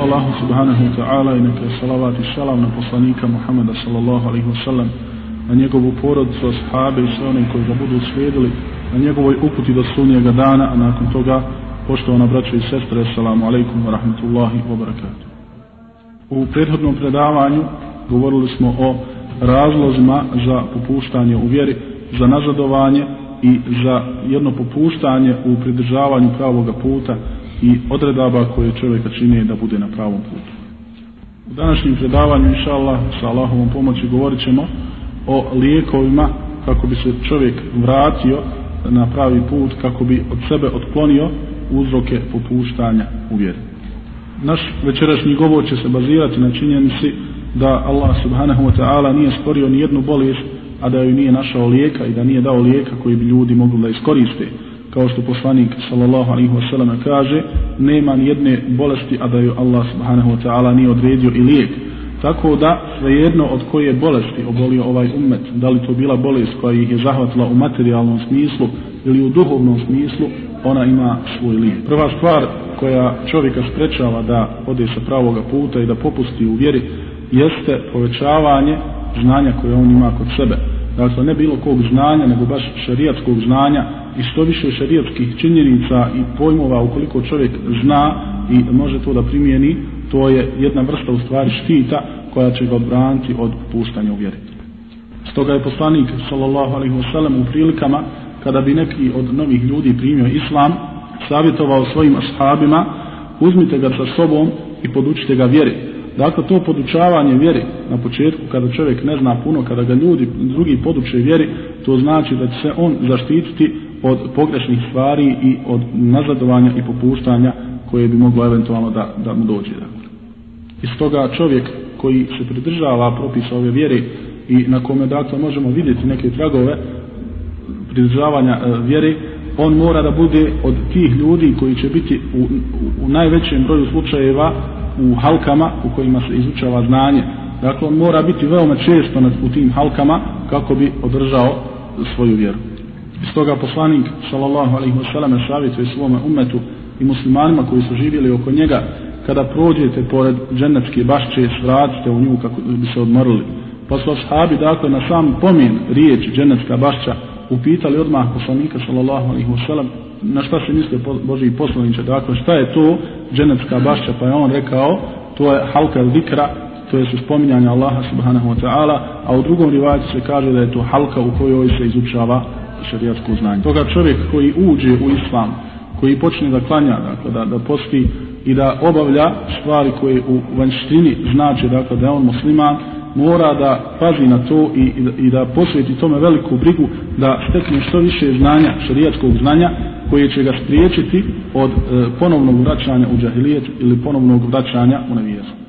Allahu subhanahu wa ta'ala i neka je salavat i salam na poslanika Muhammeda sallallahu alaihi wa sallam na njegovu porodicu, ashabe i sve one koji ga budu slijedili na njegovoj uputi do sunnijega dana a nakon toga poštovana braćo i sestre assalamu alaikum wa rahmatullahi wa barakatuh. U prethodnom predavanju govorili smo o razlozima za popuštanje u vjeri za nazadovanje i za jedno popuštanje u pridržavanju pravoga puta i odredaba koje čovjeka čine da bude na pravom putu. U današnjem predavanju, inša Allah, sa Allahovom pomoći govorit ćemo o lijekovima kako bi se čovjek vratio na pravi put, kako bi od sebe otklonio uzroke popuštanja u vjeri. Naš večerašnji govor će se bazirati na činjenici da Allah subhanahu wa ta'ala nije stvorio ni jednu bolest, a da joj nije našao lijeka i da nije dao lijeka koji bi ljudi mogli da iskoriste kao što poslanik sallallahu alaihi wasallam kaže nema ni jedne bolesti a da ju Allah subhanahu wa ta'ala nije odredio i lijek. Tako da svejedno od koje bolesti obolio ovaj ummet da li to bila bolest koja ih je zahvatila u materijalnom smislu ili u duhovnom smislu ona ima svoj lijek. Prva stvar koja čovjeka sprečava da ode sa pravoga puta i da popusti u vjeri jeste povećavanje znanja koje on ima kod sebe. Dakle ne bilo kog znanja nego baš šarijatskog znanja i što više šarijatskih činjenica i pojmova ukoliko čovjek zna i može to da primijeni to je jedna vrsta u stvari štita koja će ga odbraniti od puštanja u vjeri stoga je poslanik sallallahu alaihi wasallam u prilikama kada bi neki od novih ljudi primio islam savjetovao svojim ashabima uzmite ga sa sobom i podučite ga vjeri. Dakle, to podučavanje vjeri na početku, kada čovjek ne zna puno, kada ga ljudi, drugi poduče vjeri, to znači da će se on zaštititi od pogrešnih stvari i od nazadovanja i popuštanja koje bi moglo eventualno da, da mu dođe. Dakle. I stoga čovjek koji se pridržava propisa ove vjere i na kome dakle možemo vidjeti neke tragove pridržavanja e, vjere, on mora da bude od tih ljudi koji će biti u, u, u najvećem broju slučajeva u halkama u kojima se izučava znanje. Dakle, on mora biti veoma često u tim halkama kako bi održao svoju vjeru. Stoga poslanik, sallallahu alaihi ve sallam, savjetuje svome ummetu i muslimanima koji su živjeli oko njega, kada prođete pored džennetske bašće, svratite u nju kako bi se odmorili. Pa su ashabi, dakle, na sam pomen riječ džennetska bašća, upitali odmah poslanika, sallallahu alaihi wasallam na šta se misle Boži poslaniče, dakle šta je to džennetska bašća, pa je on rekao, to je halka zikra, to je spominjanje Allaha subhanahu wa ta'ala, a u drugom rivajcu se kaže da je to halka u kojoj se izučava šarijatsko znanje. Toga čovjek koji uđe u islam, koji počne da klanja, dakle da, da posti i da obavlja stvari koje u vanjštini znači dakle, da je on musliman, mora da pazi na to i, i, da, i da posveti tome veliku brigu da stekne što više znanja, šarijatskog znanja koje će ga spriječiti od e, ponovnog vraćanja u džahilijet ili ponovnog vraćanja u nevijesu.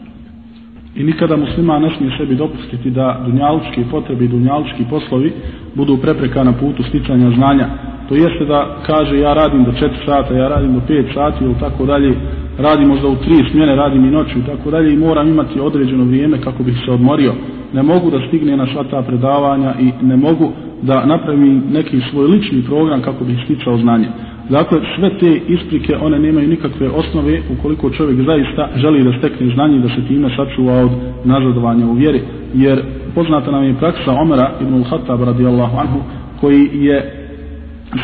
I nikada muslima ne smije sebi dopustiti da dunjalučki potrebi i dunjalučki poslovi budu prepreka na putu sticanja znanja. To jeste da kaže ja radim do 4 sata, ja radim do 5 sati ili tako dalje, radim možda u 3 smjene, radim i noću i tako dalje i moram imati određeno vrijeme kako bih se odmorio. Ne mogu da stigne na sva ta predavanja i ne mogu da napravim neki svoj lični program kako bih sticao znanje. Dakle, sve te isprike, one nemaju nikakve osnove ukoliko čovjek zaista želi da stekne znanje i da se time sačuva od nazadovanja u vjeri. Jer poznata nam je praksa Omera ibn al-Hattab radijallahu anhu koji je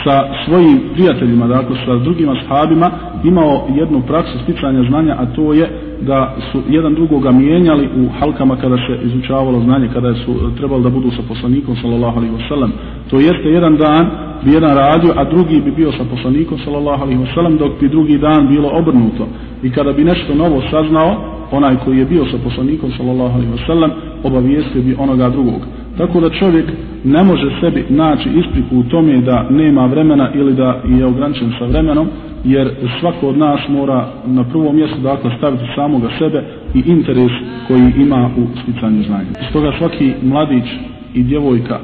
sa svojim prijateljima, dakle sa drugim sahabima imao jednu praksu sticanja znanja, a to je da su jedan drugoga mijenjali u halkama kada se izučavalo znanje, kada su trebali da budu sa poslanikom, sallallahu alaihi wasallam. To jeste jedan dan bi jedan radio, a drugi bi bio sa poslanikom, sallallahu alaihi wasallam, dok bi drugi dan bilo obrnuto. I kada bi nešto novo saznao, onaj koji je bio sa poslanikom, sallallahu alaihi wasallam, obavijestio bi onoga drugog. Tako da čovjek ne može sebi naći ispriku u tome da nema vremena ili da je ograničen sa vremenom, jer svako od nas mora na prvom mjestu dakle staviti samoga sebe i interes koji ima u sticanju znanja. Stoga svaki mladić i djevojka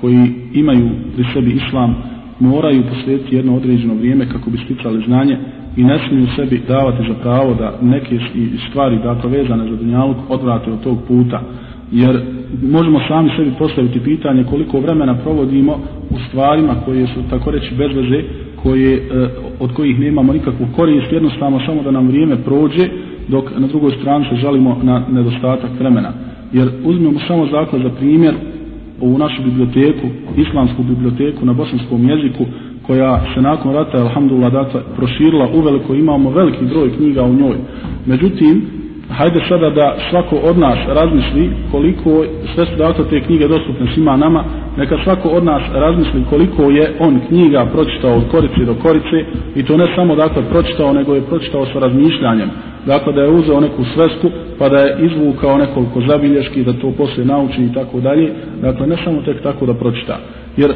koji imaju pri sebi islam moraju posvetiti jedno određeno vrijeme kako bi sticali znanje i ne smiju sebi davati za pravo da neke stvari dakle vezane za dunjaluk odvrate od tog puta jer možemo sami sebi postaviti pitanje koliko vremena provodimo u stvarima koje su tako reći bez veze koje, e, od kojih nemamo nikakvu korist jednostavno samo da nam vrijeme prođe dok na drugoj strani se žalimo na nedostatak vremena. Jer uzmemo samo zakon za primjer ovu našu biblioteku, islamsku biblioteku na bosanskom jeziku, koja se nakon rata, alhamdulillah, data, proširila uveliko, imamo veliki broj knjiga u njoj. Međutim, hajde sada da svako od nas razmisli koliko, sve su dakle te knjige dostupne svima nama, neka svako od nas razmisli koliko je on knjiga pročitao od korice do korice i to ne samo dakle pročitao, nego je pročitao sa razmišljanjem. Dakle, da je uzeo neku svesku, pa da je izvukao nekoliko zabilješki, da to poslije nauči i tako dalje. Dakle, ne samo tek tako da pročita. Jer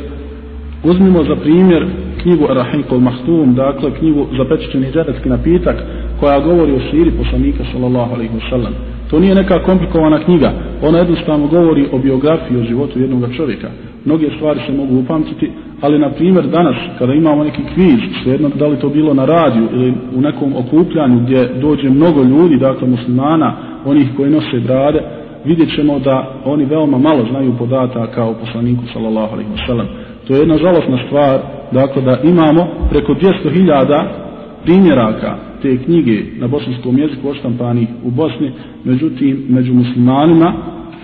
uzmimo za primjer knjigu Ar-Rahim Mahtum, dakle knjigu za pečećeni džeretski napitak, koja govori o siri poslanika sallallahu alaihi wasallam. To nije neka komplikovana knjiga, ona jednostavno govori o biografiji, o životu jednog čovjeka. Mnoge stvari se mogu upamtiti, ali na primjer danas kada imamo neki kviz, svejedno da li to bilo na radiju ili u nekom okupljanju gdje dođe mnogo ljudi, dakle muslimana, onih koji nose brade, vidjet ćemo da oni veoma malo znaju podataka o poslaniku sallallahu alaihi wasallam. To je jedna žalostna stvar, dakle da imamo preko 200.000 primjeraka te knjige na bosanskom jeziku oštampani u Bosni, međutim, među muslimanima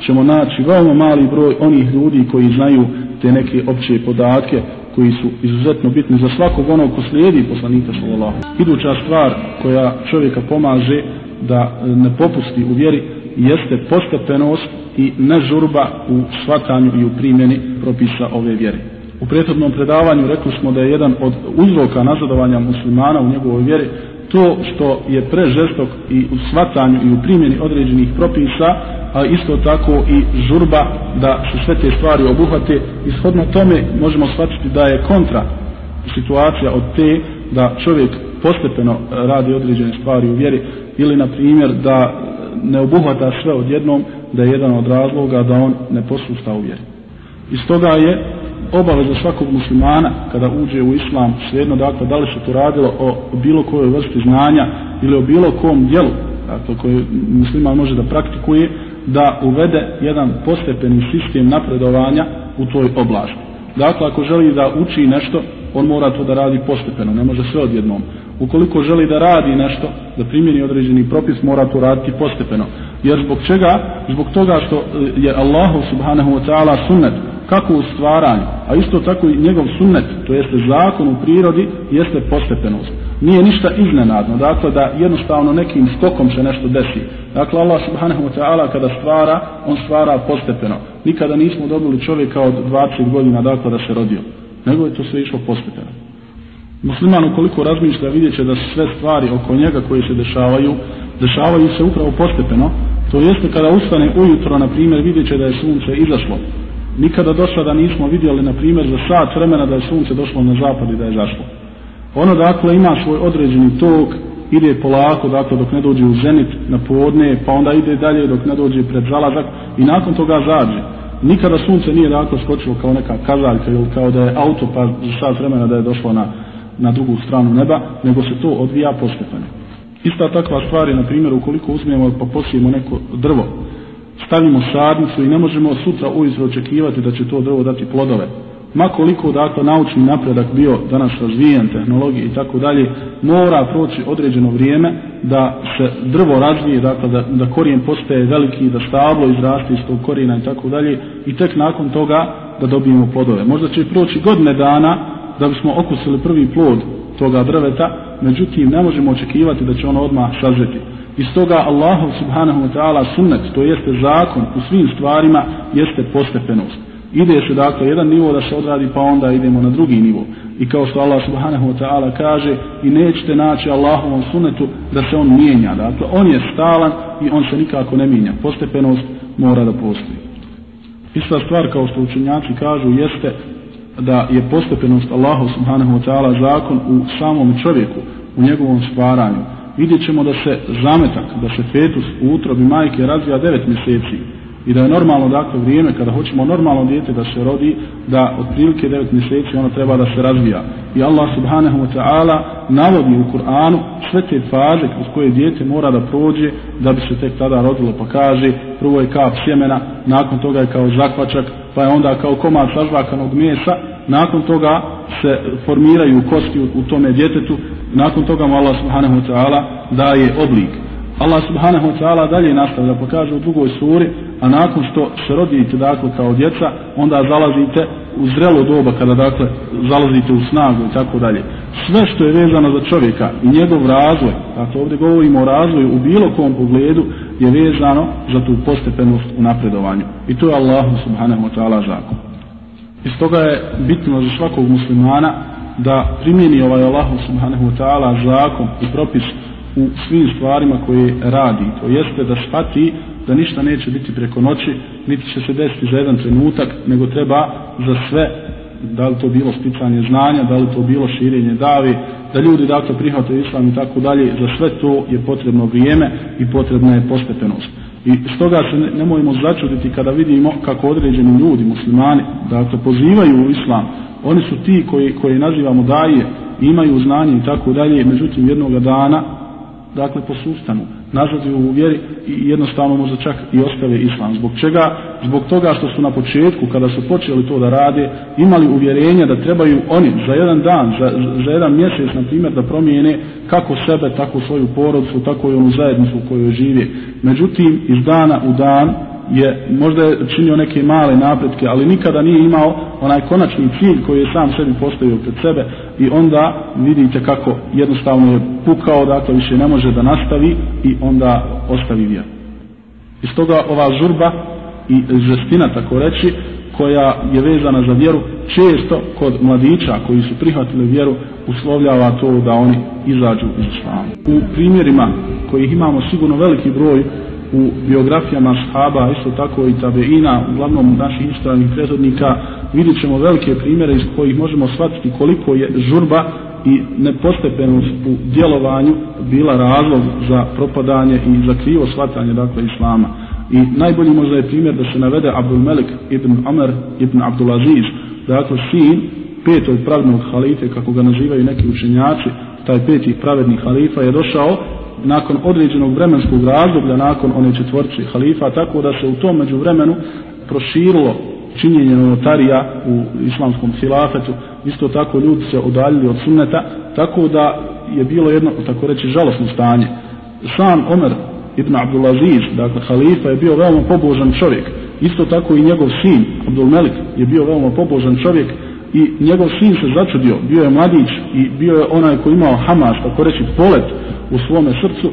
ćemo naći veoma mali broj onih ljudi koji znaju te neke opće podatke koji su izuzetno bitni za svakog onog ko slijedi poslanika sallallahu. Iduća stvar koja čovjeka pomaže da e, ne popusti u vjeri jeste postepenost i nežurba u shvatanju i u primjeni propisa ove vjere. U prethodnom predavanju rekli smo da je jedan od uzroka nazadovanja muslimana u njegovoj vjeri to što je prežestok i u shvatanju i u primjeni određenih propisa, a isto tako i žurba da se sve te stvari obuhvate. Ishodno tome možemo shvatiti da je kontra situacija od te da čovjek postepeno radi određene stvari u vjeri ili na primjer da ne obuhvata sve odjednom da je jedan od razloga da on ne posusta u vjeri. Iz toga je obaveza svakog muslimana kada uđe u islam, svejedno dakle, da li se to radilo o bilo kojoj vrsti znanja ili o bilo kom dijelu, dakle, koji musliman može da praktikuje, da uvede jedan postepeni sistem napredovanja u toj oblasti. Dakle, ako želi da uči nešto, on mora to da radi postepeno, ne može sve odjednom. Ukoliko želi da radi nešto, da primjeni određeni propis, mora to raditi postepeno. Jer zbog čega? Zbog toga što je Allahu subhanahu wa ta'ala sunnet kako u stvaranju, a isto tako i njegov sunnet, to jeste zakon u prirodi, jeste postepenost. Nije ništa iznenadno, dakle da jednostavno nekim skokom se nešto desi. Dakle, Allah subhanahu wa ta'ala kada stvara, on stvara postepeno. Nikada nismo dobili čovjeka od 20 godina, dakle da se rodio. Nego je to sve išlo postepeno. Musliman ukoliko razmišlja vidjet će da sve stvari oko njega koje se dešavaju, dešavaju se upravo postepeno. To jeste kada ustane ujutro, na primjer, vidjet će da je sunce izašlo nikada do sada nismo vidjeli, na primjer, za sat vremena da je sunce došlo na zapad i da je zašlo. Ono, dakle, ima svoj određeni tok, ide polako, dakle, dok ne dođe u zenit na podne, pa onda ide dalje dok ne dođe pred zalazak i nakon toga zađe. Nikada sunce nije, dakle, skočilo kao neka kazaljka ili kao da je auto, pa za sat vremena da je došlo na, na drugu stranu neba, nego se to odvija postepeno. Ista takva stvar je, na primjer, ukoliko uzmemo pa posijemo neko drvo, stavimo sadnicu i ne možemo sutra ujutro očekivati da će to drvo dati plodove. Ma koliko dakle naučni napredak bio danas razvijen, tehnologije i tako dalje, mora proći određeno vrijeme da se drvo razvije, dakle da, da korijen postaje veliki, da stablo izraste iz tog korijena i tako dalje i tek nakon toga da dobijemo plodove. Možda će proći godine dana da bismo okusili prvi plod toga drveta, međutim ne možemo očekivati da će ono odmah sazreti. I stoga Allahu subhanahu wa ta'ala sunnet, to jeste zakon u svim stvarima, jeste postepenost. Ide se dakle jedan nivo da se odradi pa onda idemo na drugi nivo. I kao što Allah subhanahu wa ta'ala kaže i nećete naći Allahovom sunnetu da se on mijenja. Dakle on je stalan i on se nikako ne mijenja. Postepenost mora da postoji. Ista stvar kao što učenjaci kažu jeste da je postepenost Allahu subhanahu wa ta'ala zakon u samom čovjeku, u njegovom stvaranju vidjet ćemo da se zametak, da se fetus u utrobi majke razvija 9 mjeseci i da je normalno dakle vrijeme kada hoćemo normalno dijete da se rodi, da otprilike 9 mjeseci ono treba da se razvija. I Allah subhanahu wa ta'ala navodi u Kur'anu sve te faze kroz koje dijete mora da prođe da bi se tek tada rodilo pa kaže prvo je kap sjemena, nakon toga je kao zakvačak, pa je onda kao komad sažvakanog mesa nakon toga se formiraju kosti u, u tome djetetu, nakon toga mu Allah subhanahu wa ta'ala daje oblik. Allah subhanahu wa ta'ala dalje nastavlja pa kaže u drugoj suri a nakon što se rodite dakle kao djeca onda zalazite u zrelo doba kada dakle zalazite u snagu i tako dalje. Sve što je vezano za čovjeka i njegov razvoj dakle ovdje govorimo o razvoju u bilo kom pogledu je vezano za tu postepenost u napredovanju. I to je Allah subhanahu wa ta'ala zakon iz toga je bitno za svakog muslimana da primjeni ovaj Allah subhanahu wa ta'ala zakon i propis u svim stvarima koje radi. To jeste da shvati da ništa neće biti preko noći, niti će se desiti za jedan trenutak, nego treba za sve, da li to bilo sticanje znanja, da li to bilo širenje davi, da ljudi dakle prihvate islam i tako dalje, za sve to je potrebno vrijeme i potrebna je postepenost. I stoga se ne, nemojmo začuditi kada vidimo kako određeni ljudi, muslimani, dakle pozivaju u islam, oni su ti koji, koji nazivamo daje, imaju znanje i tako dalje, međutim jednog dana dakle posustanu, nazadu u vjeri i jednostavno možda čak i ostave islam. Zbog čega? Zbog toga što su na početku, kada su počeli to da rade, imali uvjerenje da trebaju oni za jedan dan, za, za jedan mjesec, na primjer, da promijene kako sebe, tako svoju porodcu, tako i onu zajednicu u kojoj žive. Međutim, iz dana u dan, je možda je činio neke male napretke, ali nikada nije imao onaj konačni cilj koji je sam sebi postavio pred sebe i onda vidite kako jednostavno je pukao, dakle više ne može da nastavi i onda ostavi vjer. Iz toga ova žurba i žestina, tako reći, koja je vezana za vjeru, često kod mladića koji su prihvatili vjeru, uslovljava to da oni izađu iz islama. U primjerima kojih imamo sigurno veliki broj u biografijama shaba, isto tako i tabeina, uglavnom naših ispravnih prethodnika, vidit ćemo velike primjere iz kojih možemo shvatiti koliko je žurba i nepostepenost u djelovanju bila razlog za propadanje i za krivo shvatanje dakle islama. I najbolji možda je primjer da se navede Abdul Melik ibn Amr ibn Abdul Aziz, dakle sin petog pravednog halife, kako ga nazivaju neki učenjaci, taj peti pravedni halifa je došao nakon određenog vremenskog razdoblja nakon one četvorče halifa tako da se u tom među vremenu proširilo činjenje notarija u islamskom hilafetu. Isto tako ljudi se odaljili od sunneta tako da je bilo jedno tako reći žalostno stanje. Sam Omer ibn Abdulaziz dakle halifa je bio veoma pobožan čovjek. Isto tako i njegov sin Abdul Melik je bio veoma pobožan čovjek i njegov sin se začudio. Bio je mladić i bio je onaj koji imao hamas tako reći polet u svome srcu,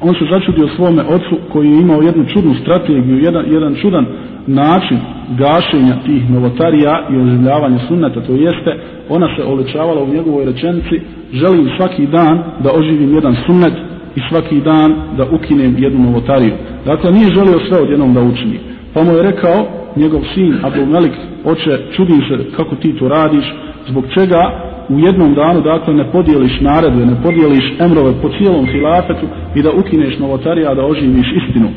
on se začudio svome ocu koji je imao jednu čudnu strategiju, jedan, jedan čudan način gašenja tih novotarija i oživljavanja sunneta, to jeste, ona se olečavala u njegovoj rečenici, želim svaki dan da oživim jedan sunnet i svaki dan da ukinem jednu novotariju. Dakle, nije želio sve odjednom da učini. Pa mu je rekao, njegov sin, Abdul Melik, oče, čudim se kako ti to radiš, zbog čega u jednom danu dakle ne podijeliš naredbe, ne podijeliš emrove po cijelom hilafetu i da ukineš novotarija da oživiš istinu.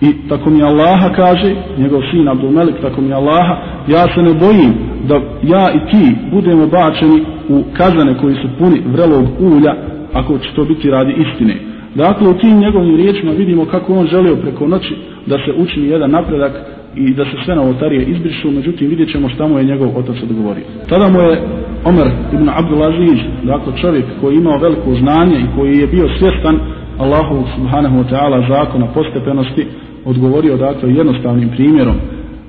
I tako mi Allaha kaže, njegov sin Abdul Melik, tako mi Allaha, ja se ne bojim da ja i ti budemo bačeni u kazane koji su puni vrelog ulja, ako će to biti radi istine. Dakle, u tim njegovim riječima vidimo kako on želio preko noći da se učini jedan napredak i da se sve novotarije izbrišu, međutim vidjet ćemo šta mu je njegov otac odgovorio. Tada mu je Omer ibn Abdulaziz, dakle čovjek koji je imao veliko znanje i koji je bio svjestan Allahu subhanahu wa ta'ala zakona postepenosti, odgovorio dakle jednostavnim primjerom.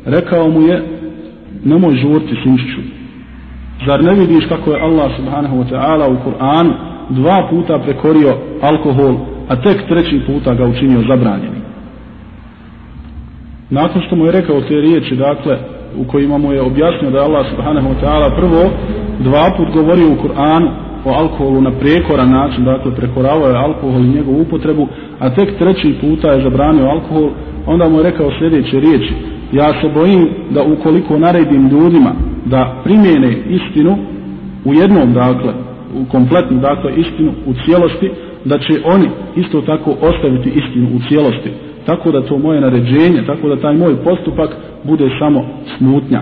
Rekao mu je, nemoj žurti sinčiću. Zar ne vidiš kako je Allah subhanahu wa ta'ala u Kur'anu dva puta prekorio alkohol, a tek treći puta ga učinio zabranjenim. Nakon što mu je rekao te riječi, dakle, u kojima mu je objasnio da je Allah subhanahu wa ta'ala prvo dva put govorio u Kur'anu o alkoholu na prekoran način, dakle prekoravao je alkohol i njegovu upotrebu, a tek treći puta je zabranio alkohol, onda mu je rekao sljedeće riječi, ja se bojim da ukoliko naredim ljudima da primjene istinu u jednom, dakle, u kompletnu, dakle, istinu u cijelosti, da će oni isto tako ostaviti istinu u cijelosti tako da to moje naređenje, tako da taj moj postupak bude samo smutnja.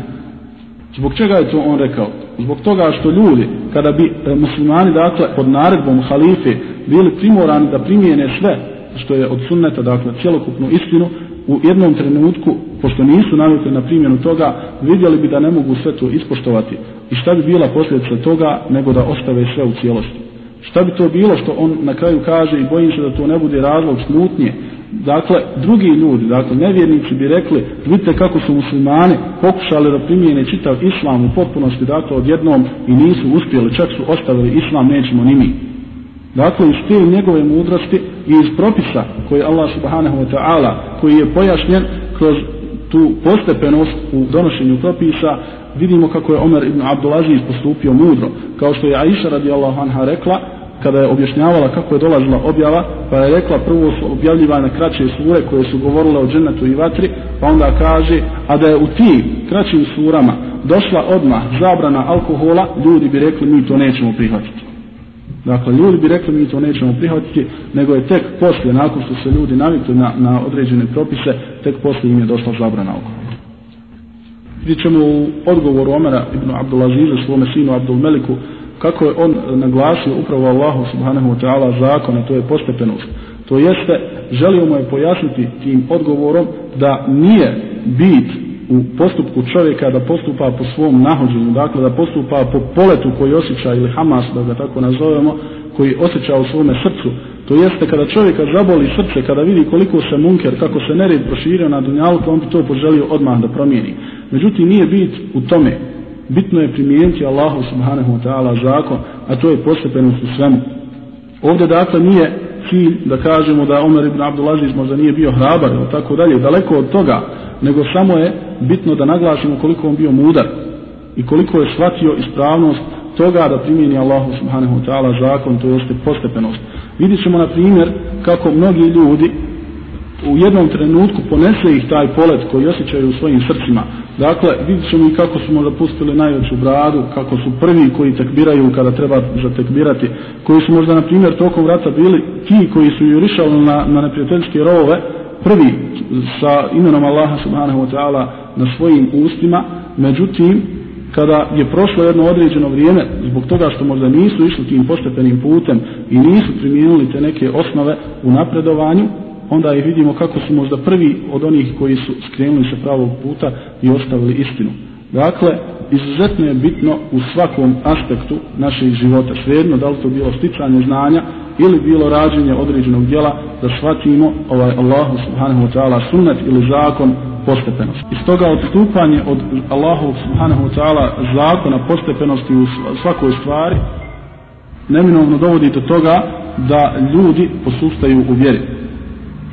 Zbog čega je to on rekao? Zbog toga što ljudi, kada bi e, muslimani, dakle, pod naredbom halife, bili primorani da primijene sve što je od sunneta, dakle, cjelokupnu istinu, u jednom trenutku, pošto nisu navikli na primjenu toga, vidjeli bi da ne mogu sve to ispoštovati. I šta bi bila posljedica toga, nego da ostave sve u cijelosti. Šta bi to bilo što on na kraju kaže i bojim se da to ne bude razlog smutnje. Dakle, drugi ljudi, dakle, nevjernici bi rekli, vidite kako su muslimani pokušali da primijene čitav islam u potpunosti, dakle, odjednom i nisu uspjeli, čak su ostavili islam, nećemo ni mi. Dakle, iz te njegove mudrosti i iz propisa koji Allah subhanahu wa ta'ala, koji je pojašnjen kroz tu postepenost u donošenju propisa, vidimo kako je Omer ibn Abdulaziz postupio mudro. Kao što je Aisha radijallahu anha rekla, kada je objašnjavala kako je dolazila objava, pa je rekla prvo su objavljivane kraće sure koje su govorile o džennetu i vatri, pa onda kaže, a da je u tim kraćim surama došla odmah zabrana alkohola, ljudi bi rekli mi to nećemo prihvatiti. Dakle, ljudi bi rekli mi to nećemo prihvatiti, nego je tek poslije, nakon što se ljudi navikli na, na određene propise, tek poslije im je došla zabrana alkohola. Vidjet ćemo u odgovoru Omera ibn Abdulaziza svome sinu Abdulmeliku, Meliku, kako je on naglasio upravo Allahu subhanahu wa ta'ala zakona, to je postepenost. To jeste, želio mu je pojasniti tim odgovorom da nije bit u postupku čovjeka da postupa po svom nahođenju, dakle da postupa po poletu koji osjeća ili Hamas, da ga tako nazovemo, koji osjeća u svome srcu. To jeste kada čovjeka zaboli srce, kada vidi koliko se munker, kako se nered proširio na dunjalku, on bi to poželio odmah da promijeni. Međutim, nije bit u tome. Bitno je primijeniti Allahu subhanahu wa ta'ala zakon, a to je postepenost u svemu. Ovdje dakle nije cilj da kažemo da Omer ibn Abdulaziz možda nije bio hrabar ili tako dalje, daleko od toga, nego samo je bitno da naglasimo koliko on bio mudar i koliko je shvatio ispravnost toga da primijeni Allahu subhanahu wa ta'ala zakon, to jeste postepenost. Vidit ćemo na primjer kako mnogi ljudi u jednom trenutku ponese ih taj polet koji osjećaju u svojim srcima. Dakle, vidit ćemo i kako su možda pustili najveću bradu, kako su prvi koji tekbiraju kada treba zatekbirati, koji su možda, na primjer, tokom rata bili ti koji su jurišali na, na neprijateljske rove, prvi sa imenom Allaha subhanahu wa ta'ala na svojim ustima, međutim, kada je prošlo jedno određeno vrijeme, zbog toga što možda nisu išli tim postepenim putem i nisu primijenili te neke osnove u napredovanju, onda ih vidimo kako su možda prvi od onih koji su skrenuli sa pravog puta i ostavili istinu. Dakle, izuzetno je bitno u svakom aspektu naših života, svejedno da li to bilo sticanje znanja ili bilo rađenje određenog djela, da shvatimo ovaj Allahu subhanahu wa ta'ala sunnet ili zakon postepenost. Iz toga odstupanje od Allahu subhanahu wa ta'ala zakona postepenosti u svakoj stvari neminovno dovodi do toga da ljudi posustaju u vjeri.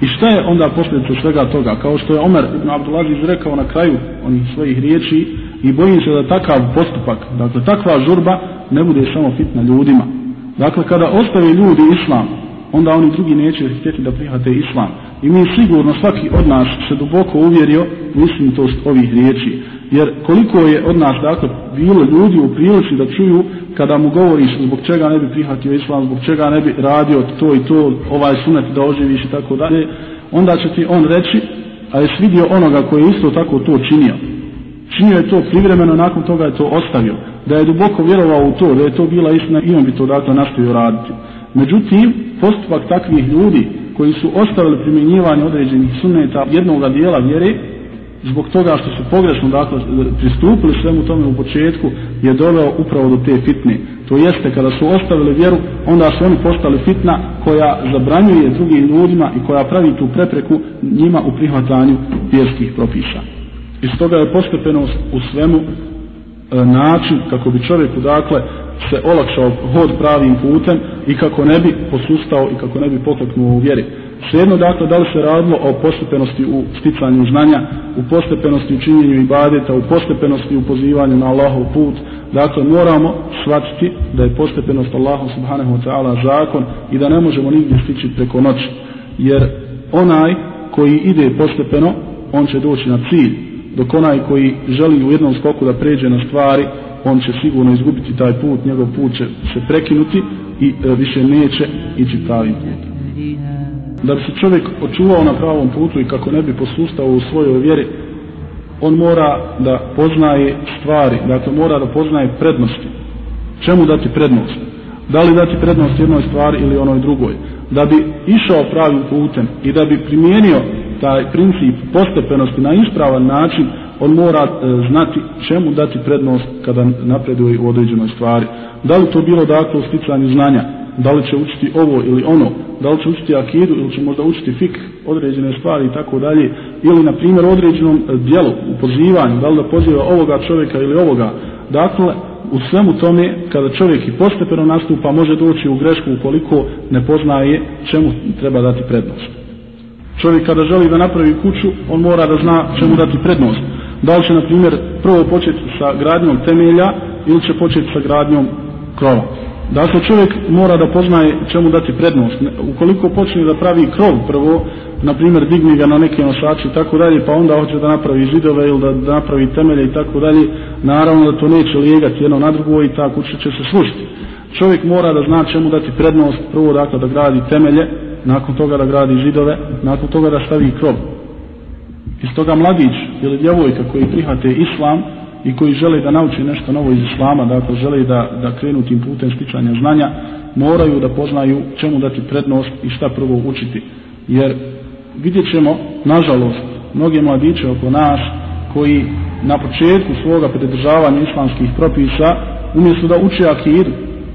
I šta je onda posljedica svega toga? Kao što je Omer ibn Abdulaziz rekao na kraju onih svojih riječi i bojim se da takav postupak, dakle takva žurba ne bude samo fitna ljudima. Dakle, kada ostave ljudi islam, onda oni drugi neće htjeti da prihvate islam. I mi sigurno svaki od nas se duboko uvjerio u istinitost ovih riječi. Jer koliko je od nas dakle bilo ljudi u prilici da čuju kada mu govoriš zbog čega ne bi prihvatio islam, zbog čega ne bi radio to i to, ovaj sunet da oživiš i tako dalje, onda će ti on reći, a je vidio onoga koji je isto tako to činio. Činio je to privremeno, nakon toga je to ostavio. Da je duboko vjerovao u to, da je to bila istina i on bi to dakle nastavio raditi. Međutim, postupak takvih ljudi koji su ostavili primjenjivanje određenih suneta jednog dijela vjere, zbog toga što su pogrešno dakle, pristupili svemu tome u početku, je doveo upravo do te fitne. To jeste, kada su ostavili vjeru, onda su oni postali fitna koja zabranjuje drugim ljudima i koja pravi tu prepreku njima u prihvatanju vjerskih propisa. Iz toga je postepenost u svemu e, način kako bi čovjeku dakle se olakšao hod pravim putem i kako ne bi posustao i kako ne bi pokleknuo u vjeri. Svejedno dakle da li se radilo o postepenosti u sticanju znanja, u postepenosti u činjenju ibadeta, u postepenosti u pozivanju na Allahov put, dakle moramo shvatiti da je postepenost Allahu subhanahu wa ta'ala zakon i da ne možemo nigdje stići preko noći. Jer onaj koji ide postepeno, on će doći na cilj, dok onaj koji želi u jednom skoku da pređe na stvari, on će sigurno izgubiti taj put, njegov put će se prekinuti i e, više neće ići pravim putem da bi se čovjek očuvao na pravom putu i kako ne bi posustao u svojoj vjeri, on mora da poznaje stvari, dakle mora da poznaje prednosti. Čemu dati prednost? Da li dati prednost jednoj stvari ili onoj drugoj? Da bi išao pravim putem i da bi primijenio taj princip postepenosti na ispravan način, on mora e, znati čemu dati prednost kada napreduje u određenoj stvari. Da li to bilo dakle u sticanju znanja? da li će učiti ovo ili ono, da li će učiti akidu ili će možda učiti fik, određene stvari i tako dalje, ili na primjer određenom e, dijelu, u pozivanju, da li da poziva ovoga čovjeka ili ovoga. Dakle, u svemu tome, kada čovjek i postepeno nastupa, može doći u grešku ukoliko ne poznaje čemu treba dati prednost. Čovjek kada želi da napravi kuću, on mora da zna čemu dati prednost. Da li će, na primjer, prvo početi sa gradnjom temelja ili će početi sa gradnjom krova. Dakle, čovjek mora da poznaje čemu dati prednost. Ukoliko počne da pravi krov prvo, na primjer, digni ga na neke nosače i tako dalje, pa onda hoće da napravi zidove ili da, da napravi temelje i tako dalje, naravno da to neće lijegati jedno na drugo i ta kuća će se slušiti. Čovjek mora da zna čemu dati prednost, prvo dakle da gradi temelje, nakon toga da gradi zidove, nakon toga da stavi krov. Iz toga mladić ili djevojka koji prihvate islam, i koji žele da nauče nešto novo iz islama, dakle žele da, da krenu tim putem stičanja znanja, moraju da poznaju čemu dati prednost i šta prvo učiti. Jer vidjet ćemo, nažalost, mnoge mladiće oko nas koji na početku svoga pridržavanja islamskih propisa, umjesto da uče akidu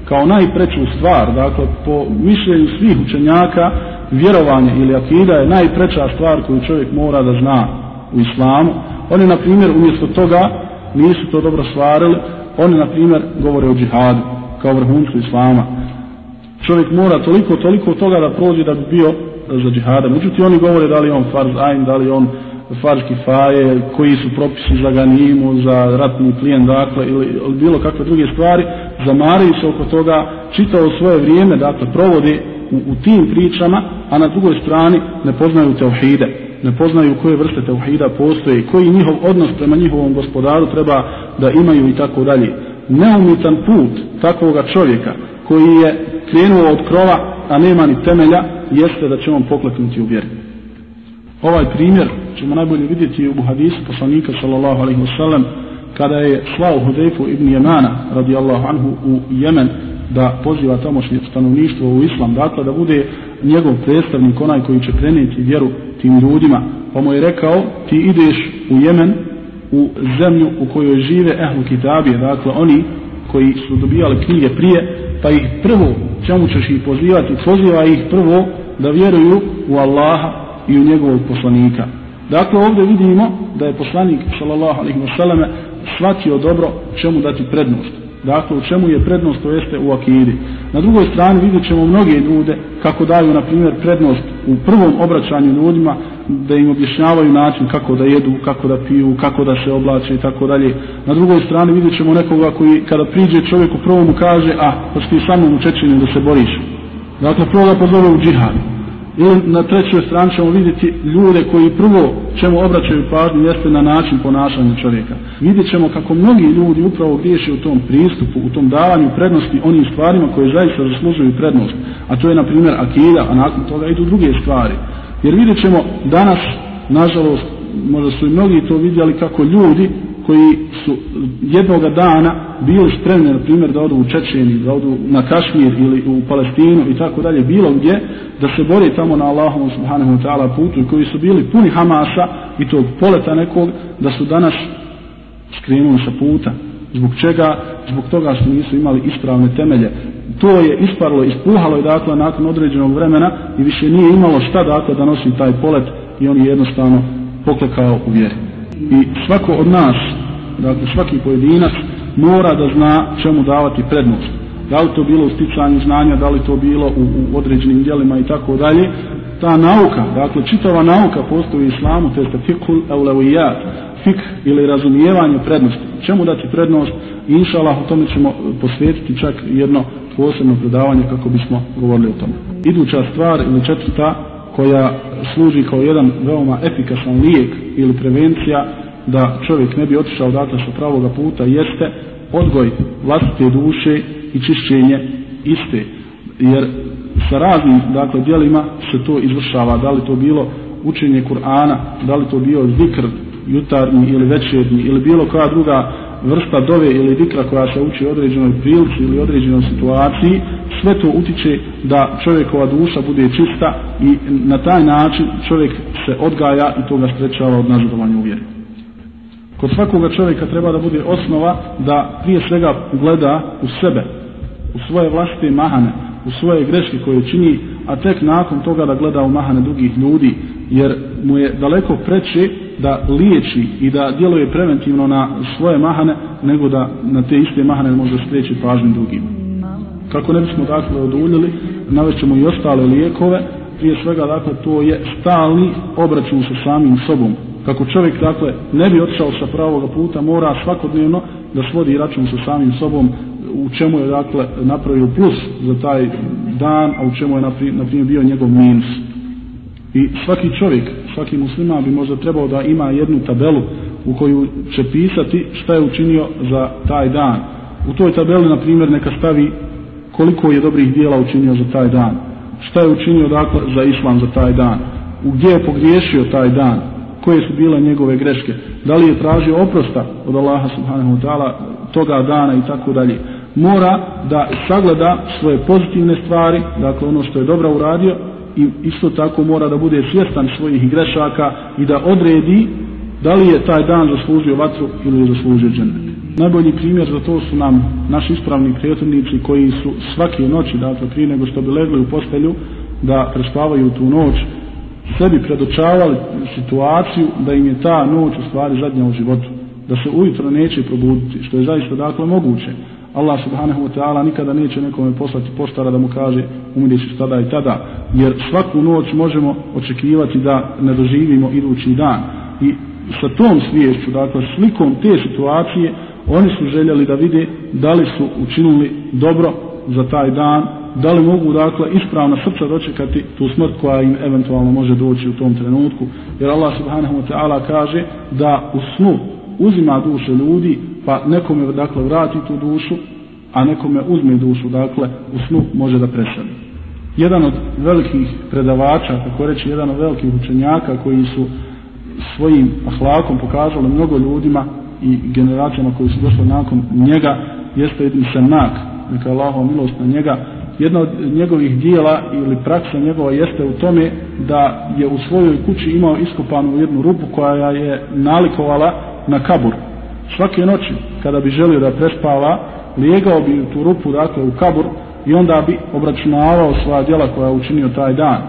kao najpreću stvar, dakle po mišljenju svih učenjaka, vjerovanje ili akida je najpreča stvar koju čovjek mora da zna u islamu. Oni, na primjer, umjesto toga nisu to dobro stvarili, oni na primjer govore o džihadu kao vrhuncu islama. Čovjek mora toliko, toliko toga da prođe da bi bio za džihada. Međutim, oni govore da li on farz ajn, da li on farz kifaje, koji su propisi za ganimu, za ratni plijen, dakle, ili, ili bilo kakve druge stvari, zamaraju se oko toga, čitao svoje vrijeme, dakle, provode u, u tim pričama, a na drugoj strani ne poznaju teohide ne poznaju koje vrste tauhida postoje, koji njihov odnos prema njihovom gospodaru treba da imaju i tako dalje. Neumitan put takvoga čovjeka koji je krenuo od krova, a nema ni temelja, jeste da će on pokleknuti u vjeri. Ovaj primjer ćemo najbolje vidjeti u hadisu poslanika sallallahu alaihi wasallam kada je slao Hudejfu ibn Jemana radijallahu anhu u Jemen da poziva tamošnje stanovništvo u islam, dakle da bude njegov predstavnik, onaj koji će prenijeti vjeru tim ljudima, pa mu je rekao ti ideš u Jemen u zemlju u kojoj žive ehlu kitabije, dakle oni koji su dobijali knjige prije, pa ih prvo, čemu ćeš ih pozivati, poziva ih prvo da vjeruju u Allaha i u njegovog poslanika. Dakle, ovdje vidimo da je poslanik, sallallahu alaihi wa sallame, shvatio dobro čemu dati prednost. Dakle, u čemu je prednost, to jeste u akidi. Na drugoj strani vidjet ćemo mnoge ljude kako daju, na primjer, prednost u prvom obraćanju ljudima, da im objašnjavaju način kako da jedu, kako da piju, kako da se oblače i tako dalje. Na drugoj strani vidjet ćemo nekoga koji kada priđe čovjek u prvom mu kaže, a, pa ti sa mnom u Čečinu da se boriš. Dakle, prvo ga pozove u džihad. I na trećoj strani ćemo vidjeti ljude koji prvo čemu obraćaju pažnju jeste na način ponašanja čovjeka. Vidjet ćemo kako mnogi ljudi upravo griješe u tom pristupu, u tom davanju prednosti onim stvarima koje zaista zaslužuju prednost. A to je na primjer akida, a nakon toga idu druge stvari. Jer vidjet ćemo danas, nažalost, možda su i mnogi to vidjeli kako ljudi koji su jednoga dana bili spremni, na primjer, da odu u Čečeni, da odu na Kašmir ili u Palestinu i tako dalje, bilo gdje, da se bore tamo na Allahom subhanahu wa ta'ala putu i koji su bili puni Hamasa i tog poleta nekog, da su danas skrenuli sa puta. Zbog čega? Zbog toga što nisu imali ispravne temelje. To je isparlo, ispuhalo je dakle nakon određenog vremena i više nije imalo šta dakle da nosi taj polet i on je jednostavno poklekao u vjeri i svako od nas, dakle svaki pojedinac, mora da zna čemu davati prednost. Da li to bilo u sticanju znanja, da li to bilo u, u određenim dijelima i tako dalje. Ta nauka, dakle čitava nauka postoji u islamu, to je fikul eulavijat, fik ili razumijevanje prednosti. Čemu dati prednost? Inšalah, o tome ćemo posvetiti čak jedno posebno predavanje kako bismo govorili o tome. Iduća stvar ili četvrta koja služi kao jedan veoma efikasan lijek ili prevencija da čovjek ne bi otišao odatle sa pravoga puta jeste odgoj vlastite duše i čišćenje iste jer sa raznim dakle dijelima se to izvršava da li to bilo učenje Kur'ana da li to bio zikr jutarnji ili večernji ili bilo koja druga vrsta dove ili dikra koja se uči određenoj prilici ili određenoj situaciji sve to utiče da čovjekova duša bude čista i na taj način čovjek se odgaja i to ga sprečava od nazadovanja u vjeri. Kod svakoga čovjeka treba da bude osnova da prije svega gleda u sebe, u svoje vlastite mahane, u svoje greške koje čini, a tek nakon toga da gleda u mahane drugih ljudi, jer mu je daleko preče da liječi i da djeluje preventivno na svoje mahane, nego da na te iste mahane može skreći pažnju drugim. Kako ne bismo dakle oduljili, navećemo i ostale lijekove, prije svega dakle to je stalni obračun sa samim sobom. Kako čovjek dakle ne bi otišao sa pravoga puta, mora svakodnevno da svodi račun sa samim sobom, u čemu je dakle napravio plus za taj dan, a u čemu je na primjer bio njegov minus. I svaki čovjek, svaki musliman bi možda trebao da ima jednu tabelu u koju će pisati šta je učinio za taj dan. U toj tabeli, na primjer, neka stavi koliko je dobrih dijela učinio za taj dan. Šta je učinio dakle za islam za taj dan. U gdje je pogriješio taj dan. Koje su bile njegove greške. Da li je tražio oprosta od Allaha subhanahu wa ta'ala toga dana i tako dalje mora da sagleda svoje pozitivne stvari, dakle ono što je dobro uradio i isto tako mora da bude svjestan svojih grešaka i da odredi da li je taj dan zaslužio vatru ili je zaslužio džennet. Najbolji primjer za to su nam naši ispravni prijateljnici koji su svake noći, dakle prije nego što bi legli u postelju, da prespavaju tu noć, sebi predočavali situaciju da im je ta noć u stvari zadnja u životu. Da se ujutro neće probuditi, što je zaista dakle moguće. Allah subhanahu wa ta'ala nikada neće nekome poslati poštara da mu kaže umiriš tada i tada jer svaku noć možemo očekivati da ne doživimo idući dan i sa tom sviješću dakle slikom te situacije oni su željeli da vide da li su učinili dobro za taj dan da li mogu dakle ispravna srca dočekati tu smrt koja im eventualno može doći u tom trenutku? Jer Allah subhanahu wa ta'ala kaže da u snu uzima duše ljudi pa nekome dakle vrati tu dušu a nekome uzme dušu dakle u snu može da preseli. Jedan od velikih predavača kako reći jedan od velikih učenjaka koji su svojim ahlakom pokazali mnogo ljudima i generacijama koji su došli nakon njega jeste Ibn Semak neka Allahova milost na njega jedna od njegovih dijela ili praksa njegova jeste u tome da je u svojoj kući imao iskopanu jednu rupu koja je nalikovala na kabur. Svake noći kada bi želio da prespava lijegao bi u tu rupu dakle u kabur i onda bi obračunavao svoja djela koja je učinio taj dan.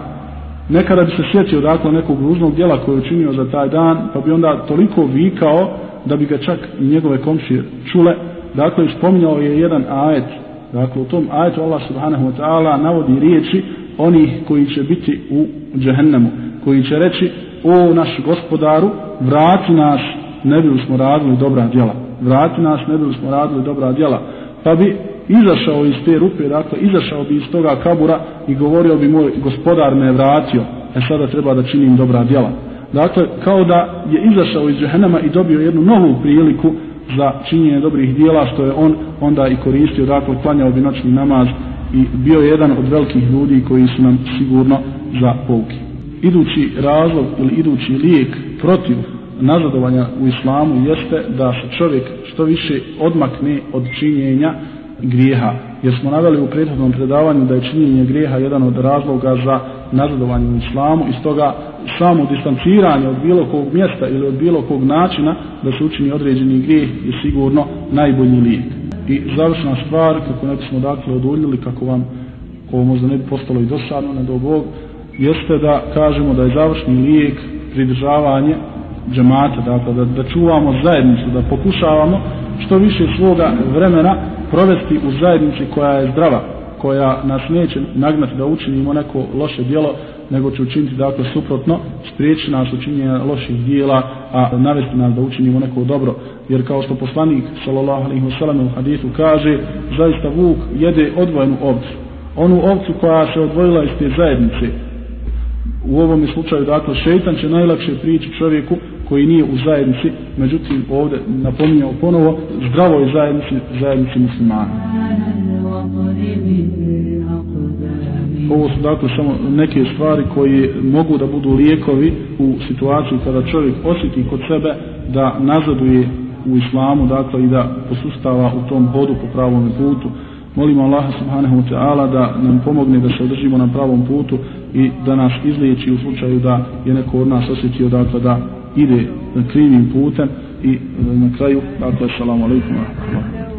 Nekada bi se sjetio dakle nekog ružnog djela koje je učinio za taj dan pa bi onda toliko vikao da bi ga čak i njegove komšije čule. Dakle spominjao je jedan ajet dakle u tom ajetu Allah subhanahu wa ta'ala navodi riječi onih koji će biti u džehennemu koji će reći o naš gospodaru vrati nas ne bi smo radili dobra djela. Vrati nas, ne bi smo radili dobra djela. Pa bi izašao iz te rupe, dakle, izašao bi iz toga kabura i govorio bi moj gospodar me vratio, e sada treba da činim dobra djela. Dakle, kao da je izašao iz džehennama i dobio jednu novu priliku za činjenje dobrih dijela, što je on onda i koristio, dakle, klanjao bi noćni namaz i bio je jedan od velikih ljudi koji su nam sigurno za pouki. Idući razlog ili idući lijek protiv nazadovanja u islamu jeste da se čovjek što više odmakne od činjenja grijeha. Jer smo naveli u prethodnom predavanju da je činjenje grijeha jedan od razloga za nazadovanje u islamu i stoga samo distanciranje od bilo kog mjesta ili od bilo kog načina da se učini određeni grijeh je sigurno najbolji lijek. I završna stvar, kako ne bismo dakle oduljili, kako vam ovo možda ne bi postalo i dosadno, ne do Bog, jeste da kažemo da je završni lijek pridržavanje džemata, dakle da, da čuvamo zajednicu, da pokušavamo što više svoga vremena provesti u zajednici koja je zdrava, koja nas neće nagnati da učinimo neko loše djelo, nego će učiniti dakle suprotno, spriječi nas učinjenja loših dijela, a navesti nas da učinimo neko dobro. Jer kao što poslanik sallallahu alaihi wasallam u hadisu kaže, zaista vuk jede odvojenu ovcu. Onu ovcu koja se odvojila iz te zajednice, u ovom slučaju dakle šejtan će najlakše prići čovjeku koji nije u zajednici, međutim ovdje napominjao ponovo zdravoj zajednici, zajednici muslimana. Ovo su dakle samo neke stvari koje mogu da budu lijekovi u situaciji kada čovjek osjeti kod sebe da nazaduje u islamu, dakle i da posustava u tom hodu po pravom putu. Molimo Allaha subhanahu wa ta'ala da nam pomogne da se održimo na pravom putu i da nas izliječi u slučaju da je neko od nas osjetio dakle da ide krivim putem i e, na kraju dakle assalamu alaikum wa rahmatullahi